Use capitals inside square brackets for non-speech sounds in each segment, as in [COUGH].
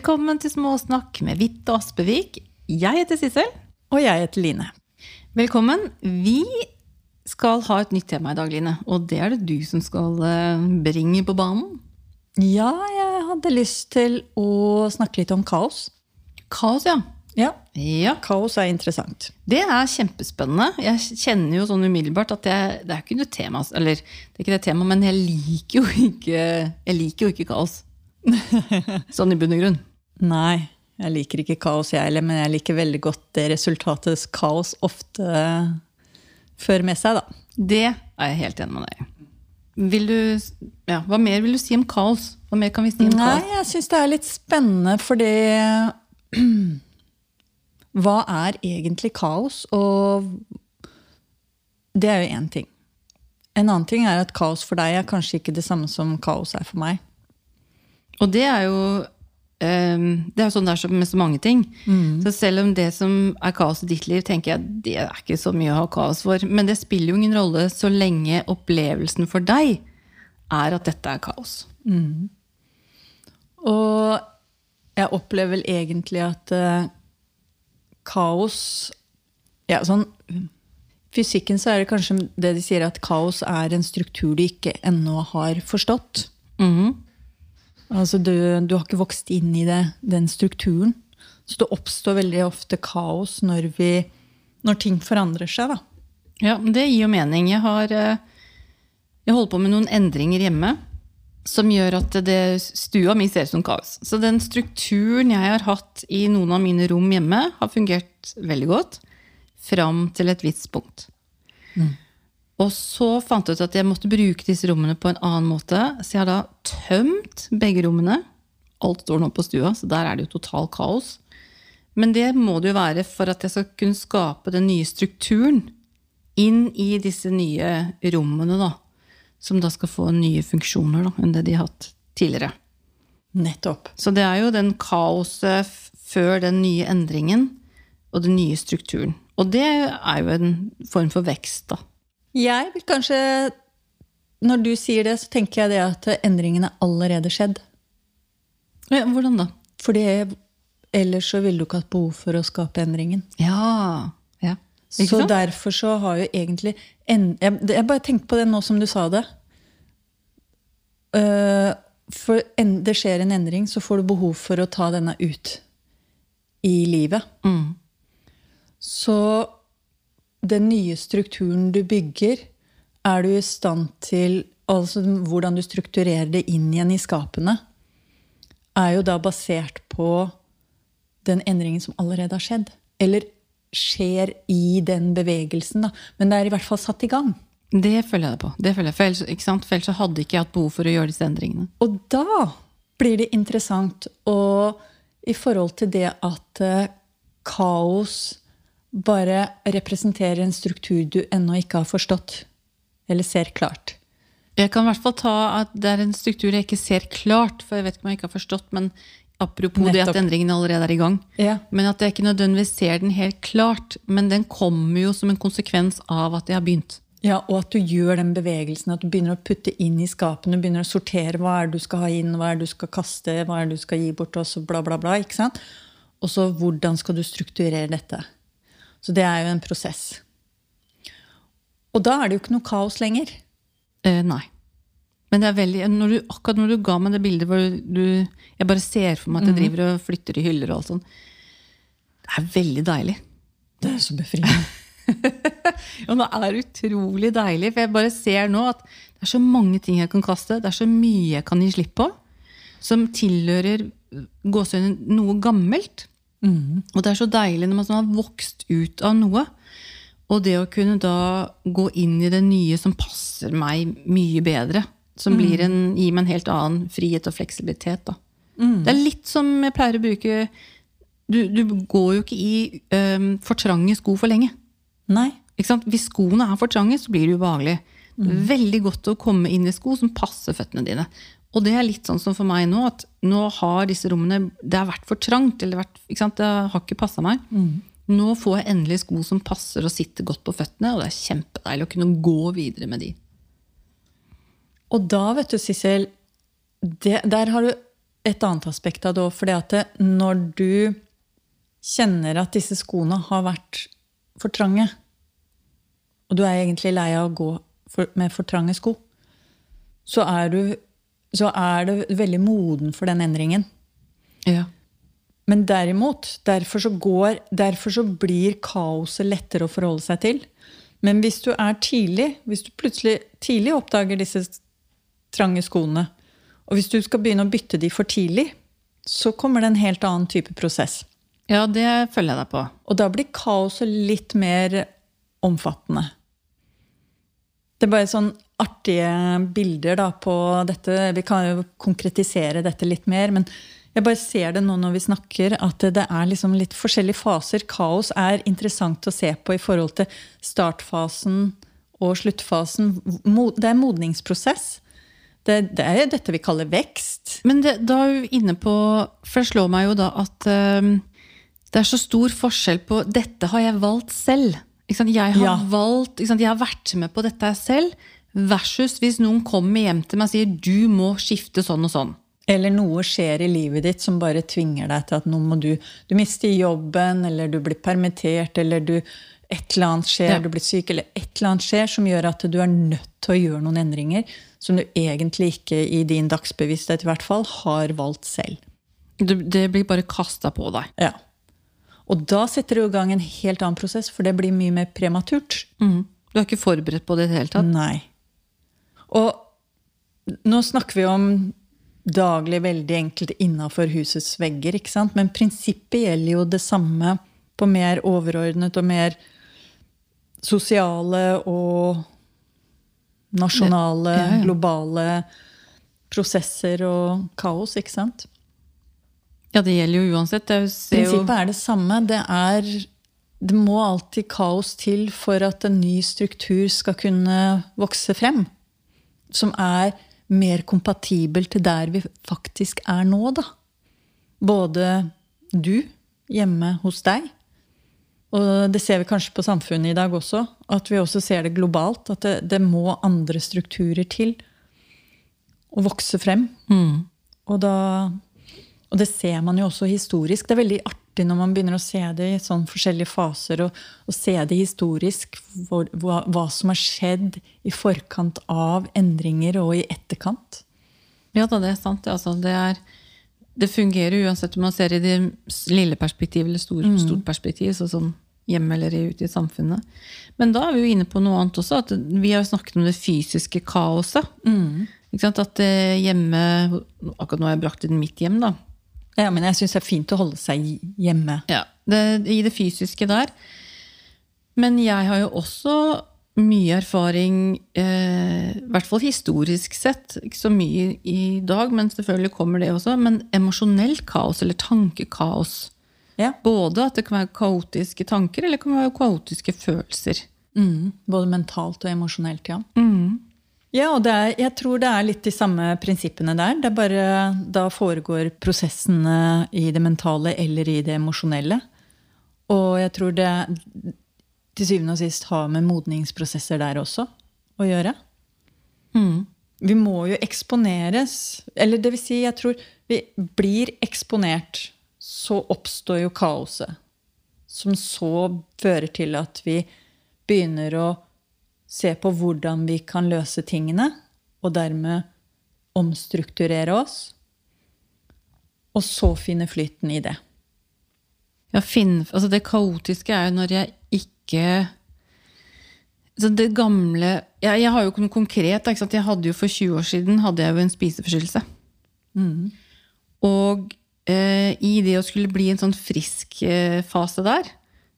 Velkommen til Småsnakk med Vitte Aspevik. Jeg heter Sissel. Og jeg heter Line. Velkommen. Vi skal ha et nytt tema i dag, Line. Og det er det du som skal eh, bringe på banen. Ja, jeg hadde lyst til å snakke litt om kaos. Kaos, ja. Ja, Ja, kaos er interessant. Det er kjempespennende. Jeg kjenner jo sånn umiddelbart at jeg, det er ikke noe tema, eller det er ikke det tema, men jeg liker jo ikke, jeg liker jo ikke kaos. [LAUGHS] Sånn i bunn og grunn. Nei, jeg liker ikke kaos, jeg heller, men jeg liker veldig godt det resultatet kaos ofte fører med seg, da. Det er jeg helt enig med deg i. Ja, hva mer vil du si om kaos? Hva mer kan vi si om Nei, kaos? jeg syns det er litt spennende, fordi [CLEARS THROAT] Hva er egentlig kaos? Og det er jo én ting. En annen ting er at kaos for deg er kanskje ikke det samme som kaos er for meg. Og det er jo det er jo sånn det er med så mange ting. Så selv om det som er kaos i ditt liv, tenker jeg det er ikke så mye å ha kaos for. Men det spiller jo ingen rolle så lenge opplevelsen for deg er at dette er kaos. Og jeg opplever vel egentlig at uh, kaos ja, sånn, Fysikken så er det kanskje det de sier at kaos er en struktur du ikke ennå har forstått. Mhm. Altså du, du har ikke vokst inn i det, den strukturen. Så det oppstår veldig ofte kaos når, vi, når ting forandrer seg. da. Ja, det gir jo mening. Jeg har eh, jeg holder på med noen endringer hjemme som gjør at det, stua mi ser ut som kaos. Så den strukturen jeg har hatt i noen av mine rom hjemme, har fungert veldig godt fram til et visst punkt. Og så fant jeg ut at jeg måtte bruke disse rommene på en annen måte. Så jeg har da tømt begge rommene. Alt står nå på stua, så der er det jo total kaos. Men det må det jo være for at jeg skal kunne skape den nye strukturen inn i disse nye rommene, da. Som da skal få nye funksjoner da, enn det de har hatt tidligere. Nettopp. Så det er jo den kaoset før den nye endringen og den nye strukturen. Og det er jo en form for vekst, da. Jeg vil kanskje Når du sier det, så tenker jeg det at endringen er allerede skjedd. Ja, hvordan da? Fordi ellers så ville du ikke hatt behov for å skape endringen. Ja. ja. Ikke Så sant? derfor så har jo egentlig en, jeg, jeg bare tenkte på det nå som du sa det. Uh, for en, det skjer en endring, så får du behov for å ta denne ut i livet. Mm. Så den nye strukturen du bygger, er du i stand til Altså hvordan du strukturerer det inn igjen i skapene, er jo da basert på den endringen som allerede har skjedd. Eller skjer i den bevegelsen, da. Men det er i hvert fall satt i gang. Det følger jeg deg på. Det følger jeg. For ellers? For ellers hadde ikke jeg hatt behov for å gjøre disse endringene. Og da blir det interessant å I forhold til det at eh, kaos bare representerer en struktur du ennå ikke har forstått. Eller ser klart. Jeg kan i hvert fall ta at det er en struktur jeg ikke ser klart, for jeg vet ikke om jeg ikke har forstått, men apropos det at endringen allerede er i gang. Ja. Men at jeg ikke nødvendigvis ser den helt klart. Men den kommer jo som en konsekvens av at jeg har begynt. Ja, og at du gjør den bevegelsen, at du begynner å putte inn i skapene, du begynner å sortere hva er det du skal ha inn, hva er det du skal kaste, hva er det du skal gi bort, og så bla, bla, bla. ikke sant? Og så hvordan skal du strukturere dette? Så det er jo en prosess. Og da er det jo ikke noe kaos lenger. Eh, nei. Men det er veldig, når du, akkurat når du ga meg det bildet hvor du Jeg bare ser for meg at jeg driver og flytter i hyller og alt sånn. Det er veldig deilig. Det er så befriende. [LAUGHS] Ja, det er utrolig deilig, for jeg bare ser nå at det er så mange ting jeg kan kaste. Det er så mye jeg kan gi slipp på, som tilhører gåsøgne noe gammelt. Og det er så deilig når man sånn har vokst ut av noe. Og det å kunne da gå inn i det nye som passer meg mye bedre. Som blir en, gir meg en helt annen frihet og fleksibilitet. Da. Det er litt som jeg pleier å bruke Du, du går jo ikke i um, for trange sko for lenge. Nei. Hvis skoene er for trange, så blir det ubehagelig. Veldig godt å komme inn i sko som passer føttene dine. Og det er litt sånn som for meg nå, at nå har disse rommene Det har vært for trangt. eller vært? Det har ikke passa meg. Nå får jeg endelig sko som passer og sitter godt på føttene, og det er kjempedeilig å kunne gå videre med de. Og da, vet du, Sissel, der har du et annet aspekt av det òg. For når du kjenner at disse skoene har vært for trange, og du er egentlig lei av å gå for, med for trange sko, så er, du, så er det veldig moden for den endringen. Ja. Men derimot, derfor så, går, derfor så blir kaoset lettere å forholde seg til. Men hvis du er tidlig, hvis du plutselig tidlig oppdager disse trange skoene, og hvis du skal begynne å bytte de for tidlig, så kommer det en helt annen type prosess. Ja, det følger jeg deg på. Og da blir kaoset litt mer omfattende. Det er bare sånn artige bilder da på dette. Vi kan jo konkretisere dette litt mer. Men jeg bare ser det nå når vi snakker, at det er liksom litt forskjellige faser. Kaos er interessant å se på i forhold til startfasen og sluttfasen. Det er en modningsprosess. Det, det er dette vi kaller vekst. Men det, da er du inne på For det slår meg jo da at um, det er så stor forskjell på 'dette har jeg valgt selv'. Jeg har, Ja. valgt, jeg har vært med på dette selv, versus hvis noen kommer hjem til meg og sier 'du må skifte sånn og sånn'. Eller noe skjer i livet ditt som bare tvinger deg til at nå må du Du mister jobben, eller du blir permittert, eller du et eller annet skjer, Ja. du blir syk, eller et eller annet skjer som gjør at du er nødt til å gjøre noen endringer som du egentlig ikke, i din dagsbevissthet i hvert fall, har valgt selv. Det, det blir bare kasta på deg. Ja. Og da setter du i gang en helt annen prosess, for det blir mye mer prematurt. Mm. Du er ikke forberedt på det i det hele tatt. Nei. Og nå snakker vi om daglig veldig enkelt innafor husets vegger, ikke sant? Men prinsippet gjelder jo det samme på mer overordnet og mer sosiale og nasjonale, Ja, ja. globale prosesser og kaos, ikke sant? Ja, det gjelder jo uansett. Prinsippet er det samme. Det er Det må alltid kaos til for at en ny struktur skal kunne vokse frem. Som er mer kompatibel til der vi faktisk er nå, da. Både du hjemme hos deg, og det ser vi kanskje på samfunnet i dag også, at vi også ser det globalt. At det, det må andre strukturer til å vokse frem. Mm. Og, da, og det ser man jo også historisk. Det er veldig artig når man begynner å se det i sånn forskjellige faser, og, og se det historisk, hvor, hva, hva som har skjedd i forkant av endringer og i etterkant. Ja da, det er sant. det, Altså, det, er, det fungerer uansett om man ser i det lille perspektivet eller stor, stort perspektiv, sånn som hjemme eller ute i samfunnet. Men da er vi jo inne på noe annet også. at Vi har jo snakket om det fysiske kaoset. Sant? At eh, hjemme Akkurat nå har jeg brakt inn mitt hjem, da. Ja, men jeg syns det er fint å holde seg hjemme. Ja, det, I det fysiske der. Men jeg har jo også mye erfaring, eh, i hvert fall historisk sett, ikke så mye i dag, men selvfølgelig kommer det også, men emosjonelt kaos, eller tankekaos. Ja. Både at det kan være kaotiske tanker, eller det kan være kaotiske følelser. Mm, både mentalt og emosjonelt, ja. Ja, og det er, jeg tror det er litt de samme prinsippene der. Det er bare Da foregår prosessene i det mentale eller i det emosjonelle. Og jeg tror det til syvende og sist har med modningsprosesser der også å gjøre. Vi må jo eksponeres. Eller det vil si, jeg tror vi blir eksponert, så oppstår jo kaoset. Som så fører til at vi begynner å se på hvordan vi kan løse tingene, og dermed omstrukturere oss. Og så finne flyten i det. Ja, finn, altså det kaotiske er jo når jeg ikke så Det gamle jeg, jeg har jo ikke noe konkret. Ikke? Jeg hadde jo For 20 år siden hadde jeg jo en spiseforstyrrelse. Og eh, i det å skulle bli en sånn frisk eh, fase der,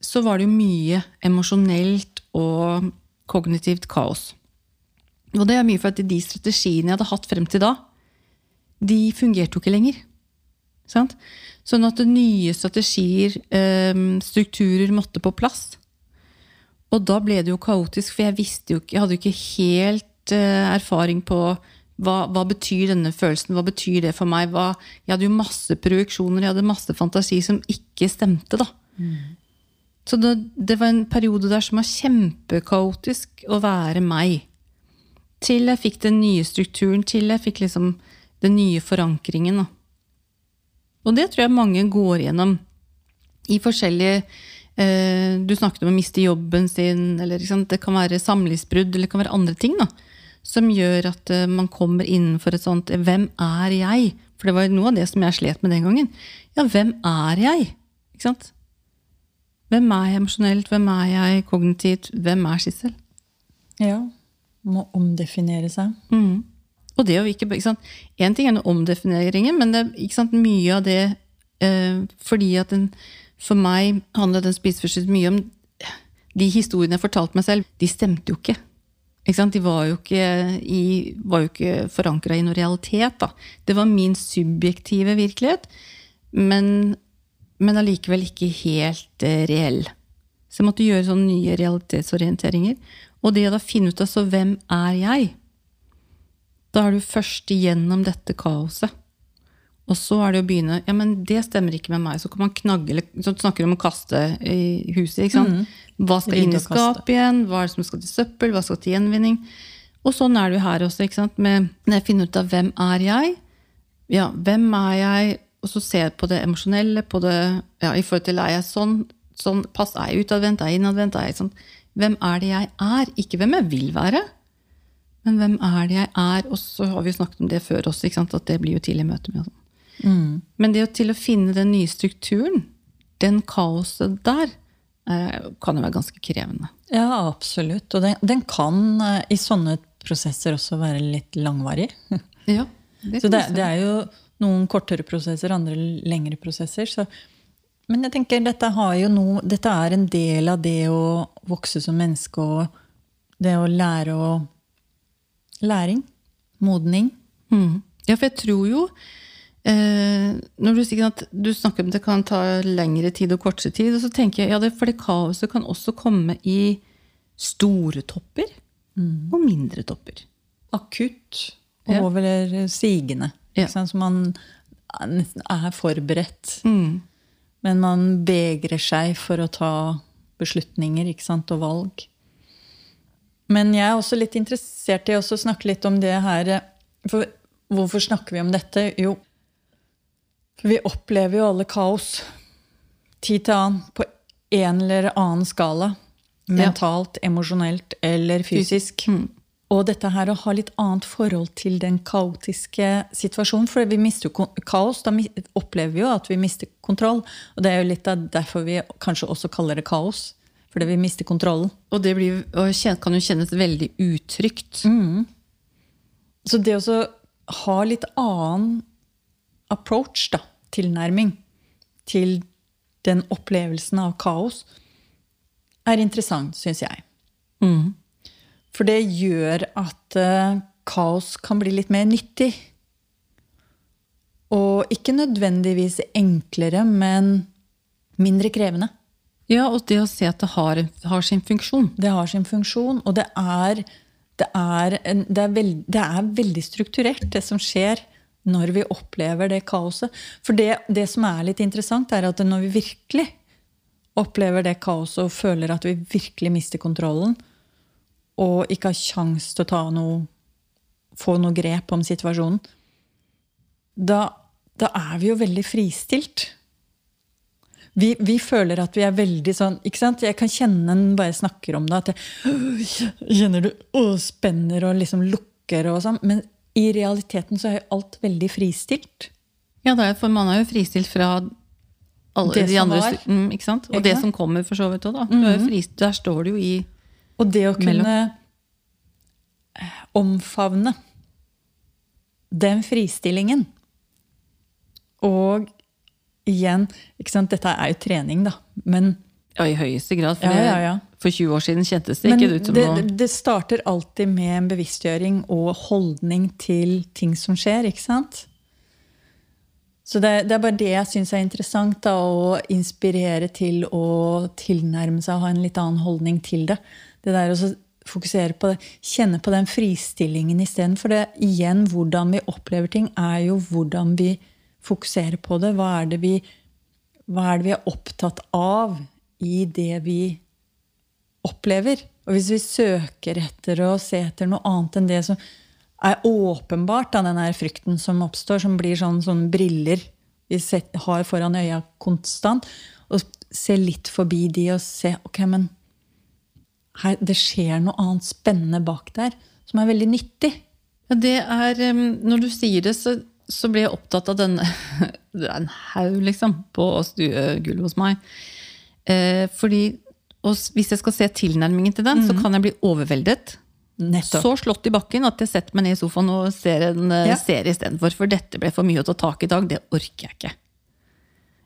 så var det jo mye emosjonelt og kognitivt kaos. Og det er mye for at de strategiene jeg hadde hatt frem til da, de fungerte jo ikke lenger. Sant? Sånn at nye strategier, eh, strukturer, måtte på plass. Og da ble det jo kaotisk, for jeg jo ikke, jeg hadde jo ikke helt eh, erfaring på hva, hva betyr denne følelsen, hva betyr det for meg? Hva, jeg hadde jo masse projeksjoner, jeg hadde masse fantasi som ikke stemte. da. Så det, det var en periode der som var kjempekaotisk å være meg. Til jeg fikk den nye strukturen, til jeg fikk liksom den nye forankringen. Og det tror jeg mange går gjennom i forskjellige eh, Du snakket om å miste jobben sin, eller det kan være samlivsbrudd, eller det kan være andre ting da, som gjør at eh, man kommer innenfor et sånt eh, Hvem er jeg? For det var noe av det som jeg slet med den gangen. Ja, hvem er jeg? Ikke sant? Hvem er jeg emosjonelt? Hvem er jeg kognitivt? Hvem er Sissel? Ja. Må omdefinere seg. Mm. Og det å ikke, ikke sant? En ting er noe omdefineringen, men det er mye av det eh, fordi at den, For meg handler den spiseforstyrrelsen mye om De historiene jeg fortalte meg selv, de stemte jo ikke. ikke? De var jo ikke, i, var jo ikke forankra i noen realitet. Da. Det var min subjektive virkelighet, men men allikevel ikke helt eh, reell. Så jeg måtte gjøre sånne nye realitetsorienteringer. Og det å da finne ut av så hvem er jeg? Da er du først igjennom dette kaoset. Og så er det å begynne Ja, men det stemmer ikke med meg. Så kan man knagge eller så snakker om å kaste i huset. ikke sant? Hva skal inn i skapet igjen? Hva er det som skal til søppel? Hva skal til gjenvinning? Og sånn er det jo her også. ikke sant? Med, når jeg finner ut av hvem er jeg, ja, hvem er jeg, og så ser jeg på det emosjonelle, på det, ja, i forhold til er jeg sånn, sånn pass, er jeg utadvendt, er jeg innadvendt, er jeg sånn, hvem er det jeg er? Ikke hvem jeg vil være, men hvem er det jeg er? Og så har vi jo snakket om det før også, at det blir jo tidlig møte med. sånn. Men det å til å finne den nye strukturen, den kaoset der, eh, kan jo være ganske krevende. Ja, absolutt. Og den, den kan eh, i sånne prosesser også være litt langvarig. [LAUGHS] Ja, det Så det, det er jo noen kortere prosesser, andre lengre prosesser. Så. Men jeg tenker dette, noe, dette er en del av det å vokse som menneske og det å lære å Læring. Modning. Mm. Ja, for jeg tror jo eh, Når du sier at du snakker om det kan ta lengre tid og kortere tid, og så tenker jeg ja, det, for det kaoset kan også komme i store topper og mindre topper. Akutt Ja. over sigende. Ja. Sånn. Så man nesten er forberedt. Mm. Men man vegrer seg for å ta beslutninger ikke sant? og valg. Men jeg er også litt interessert i å snakke litt om det her For hvorfor snakker vi om dette? Jo, for vi opplever jo alle kaos. Tid til annen på en eller annen skala. Mentalt, emosjonelt eller fysisk. Og dette her å ha litt annet forhold til den kaotiske situasjonen. For vi mister jo kaos, da opplever vi jo at vi mister kontroll. Og det er jo litt av derfor vi kanskje også kaller det kaos. Fordi vi mister kontrollen. Og det blir, og kan jo kjennes veldig utrygt. Så det å ha litt annen approach, da, tilnærming, til den opplevelsen av kaos, er interessant, syns jeg. Mm. For det gjør at eh, kaos kan bli litt mer nyttig. Og ikke nødvendigvis enklere, men mindre krevende. Ja, og det å se at det har, har sin funksjon. Det har sin funksjon, og det er, det er, en, det er, veld, det er veldig strukturert, det som skjer når vi opplever det kaoset. For det, det som er litt interessant, er at når vi virkelig opplever det kaoset og føler at vi virkelig mister kontrollen, og ikke har kjangs til å ta noe, få noe grep om situasjonen, da, da er vi jo veldig fristilt. Vi, vi føler at vi er veldig sånn ikke sant? Jeg kan kjenne en bare snakker om det, at jeg kjenner du å, spenner og liksom lukker og sånn. Men i realiteten så er jo alt veldig fristilt. Ja, det er, for man er jo fristilt fra alle Det de andre mm, ikke sant? Og Ikke det sant? Som kommer, for så vidt òg, da. Du er der står det jo i Og det å kunne Mellom. eh, omfavne den fristillingen Og igjen ikke sant? Dette er jo trening, da. Men, Ja, i høyeste grad. For, Ja, ja, ja. For 20 år siden kjentes det men ikke ut som det, noe det starter alltid med en bevisstgjøring og holdning til ting som skjer. ikke sant? Så det, det er bare det jeg syns er interessant, da, å inspirere til å tilnærme seg og ha en litt annen holdning til det. Det der å fokusere på det, Kjenne på den fristillingen istedenfor det. Igjen, hvordan vi opplever ting, er jo hvordan vi fokuserer på det. Hva er det vi, er, det vi er opptatt av i det vi opplever? Og hvis vi søker etter å se etter noe annet enn det som er åpenbart da, den her frykten som oppstår, som blir sånn, sånn briller vi har foran øya konstant. Og se litt forbi de og se ok, men her, det skjer noe annet spennende bak der som er veldig nyttig. Ja, det er, Når du sier det, så, så blir jeg opptatt av denne [LAUGHS] Det er en haug, liksom, på stuegulvet hos meg. Eh, fordi hvis jeg skal se tilnærmingen til den, så kan jeg bli overveldet. Nettopp. Så slått i bakken at jeg setter meg ned i sofaen og ser en Ja. serie istedenfor. For dette ble for mye å ta tak i i dag. Det orker jeg ikke.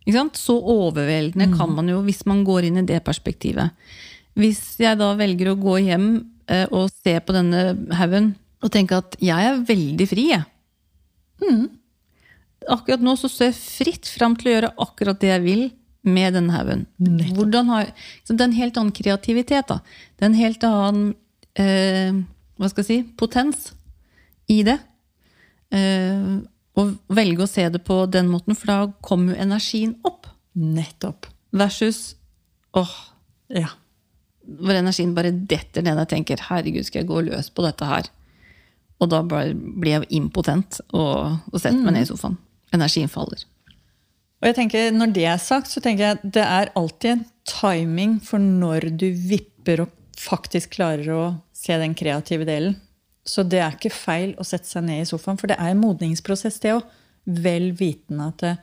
ikke sant? Så overveldende kan man jo hvis man går inn i det perspektivet. Hvis jeg da velger å gå hjem eh, og se på denne haugen og tenke at jeg er veldig fri, jeg. Akkurat nå så står jeg fritt fram til å gjøre akkurat det jeg vil med denne haugen. Det er en helt annen kreativitet. da. Det er en helt annen eh, hva skal jeg si, potens i det. Eh, velge å se det på den måten, for da kommer jo energien opp. Nettopp. Versus åh, Ja. Hvor energien bare detter ned. Jeg tenker 'herregud, skal jeg gå løs på dette her'? Og da blir jeg impotent og, og setter meg ned i sofaen. Energien faller. Og jeg tenker, Når det er sagt, så tenker jeg det er alltid en timing for når du vipper og faktisk klarer å se den kreative delen. Så det er ikke feil å sette seg ned i sofaen, for det er en modningsprosess, det òg. Vel vitende at det,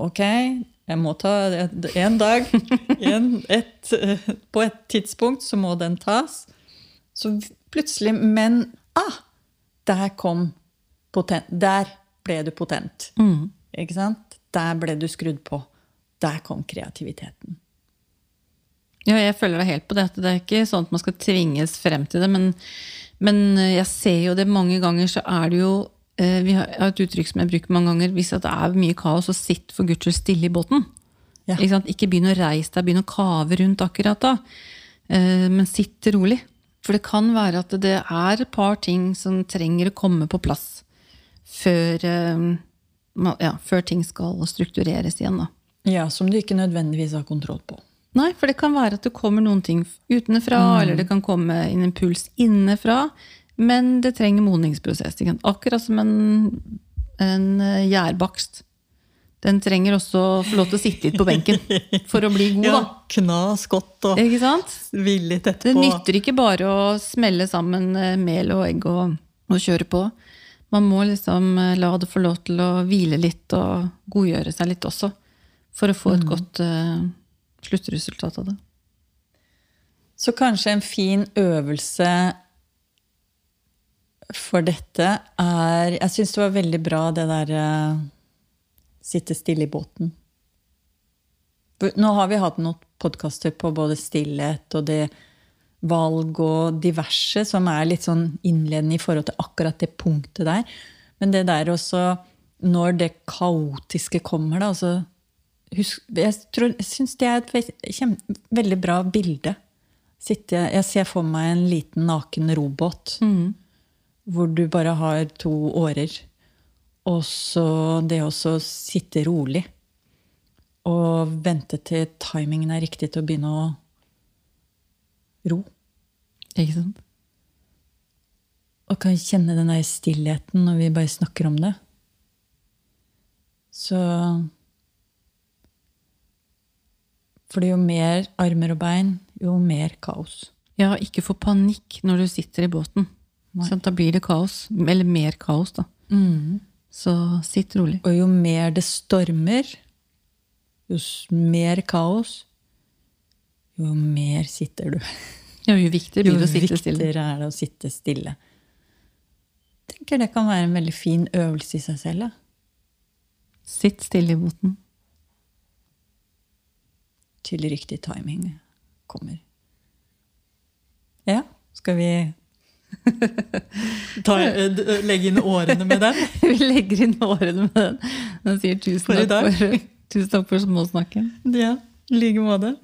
ok, jeg må ta en dag en, et, På et tidspunkt så må den tas. Så plutselig Men ah, der kom potent. Der ble du potent. Ikke sant? Der ble du skrudd på. Der kom kreativiteten. Ja, jeg følger deg helt på det. at Det er ikke sånn at man skal tvinges frem til det. Men, men jeg ser jo det mange ganger, så er det jo Vi har et uttrykk som jeg bruker mange ganger. Hvis det er mye kaos, så sitt for guds skyld stille i båten. Ja. Ikke, ikke begynn å reise deg, begynn å kave rundt akkurat da. Eh, Men sitt rolig. For det kan være at det er et par ting som trenger å komme på plass før, eh, ja, før ting skal struktureres igjen. da. Ja, Som du ikke nødvendigvis har kontroll på. Nei, for det kan være at det kommer noen ting utenfra, eller det kan komme en impuls innenfra. Men det trenger modningsprosess. ikke? Akkurat som en, en eh, gjærbakst. Den trenger også å få lov til å sitte litt på benken for å bli god, [LAUGHS] da. Knas godt og Ikke sant? villig etterpå. Det nytter ikke bare å smelle sammen eh, mel og egg og, og kjøre på. Man må liksom eh, la det få lov til å hvile litt og godgjøre seg litt også. For å få et godt uh, sluttresultat av det. Så kanskje en fin øvelse for dette er Jeg syns det var veldig bra det der uh, sitte stille i båten. Nå har vi hatt noen podkaster på både stillhet og det valg og diverse, som er litt sånn innledende i forhold til akkurat det punktet der. Men det der også, når det kaotiske kommer, da altså, husk, Jeg, tror- jeg syns det er et ve- veldig bra bilde. Sitte, jeg ser for meg en liten naken robåt hvor du bare har to årer. Og så det å sitte rolig og vente til timingen er riktig til å begynne å ro. Ikke sant? Og kan kjenne den der stillheten når vi bare snakker om det. Så For jo mer armer og bein, jo mer kaos. Ja, ikke få panikk når du sitter i båten. Sånn, da blir det kaos. Eller mer kaos, da. Så sitt rolig. Og jo mer det stormer, jo mer kaos, jo mer sitter du. [LAUGHS] Ja, jo viktigere blir det å sitte stille. Jo viktigere er det å sitte stille. Jeg tenker det kan være en veldig fin øvelse i seg selv. da. Sitt stille i båten. Til riktig timing kommer. Ja, skal vi [LAUGHS] ta, eh, inn årene med den? [LAUGHS] Vi legger inn årene med den. Den sier tusen For takk for, tusen takk for småsnakken. Ja, i like måte.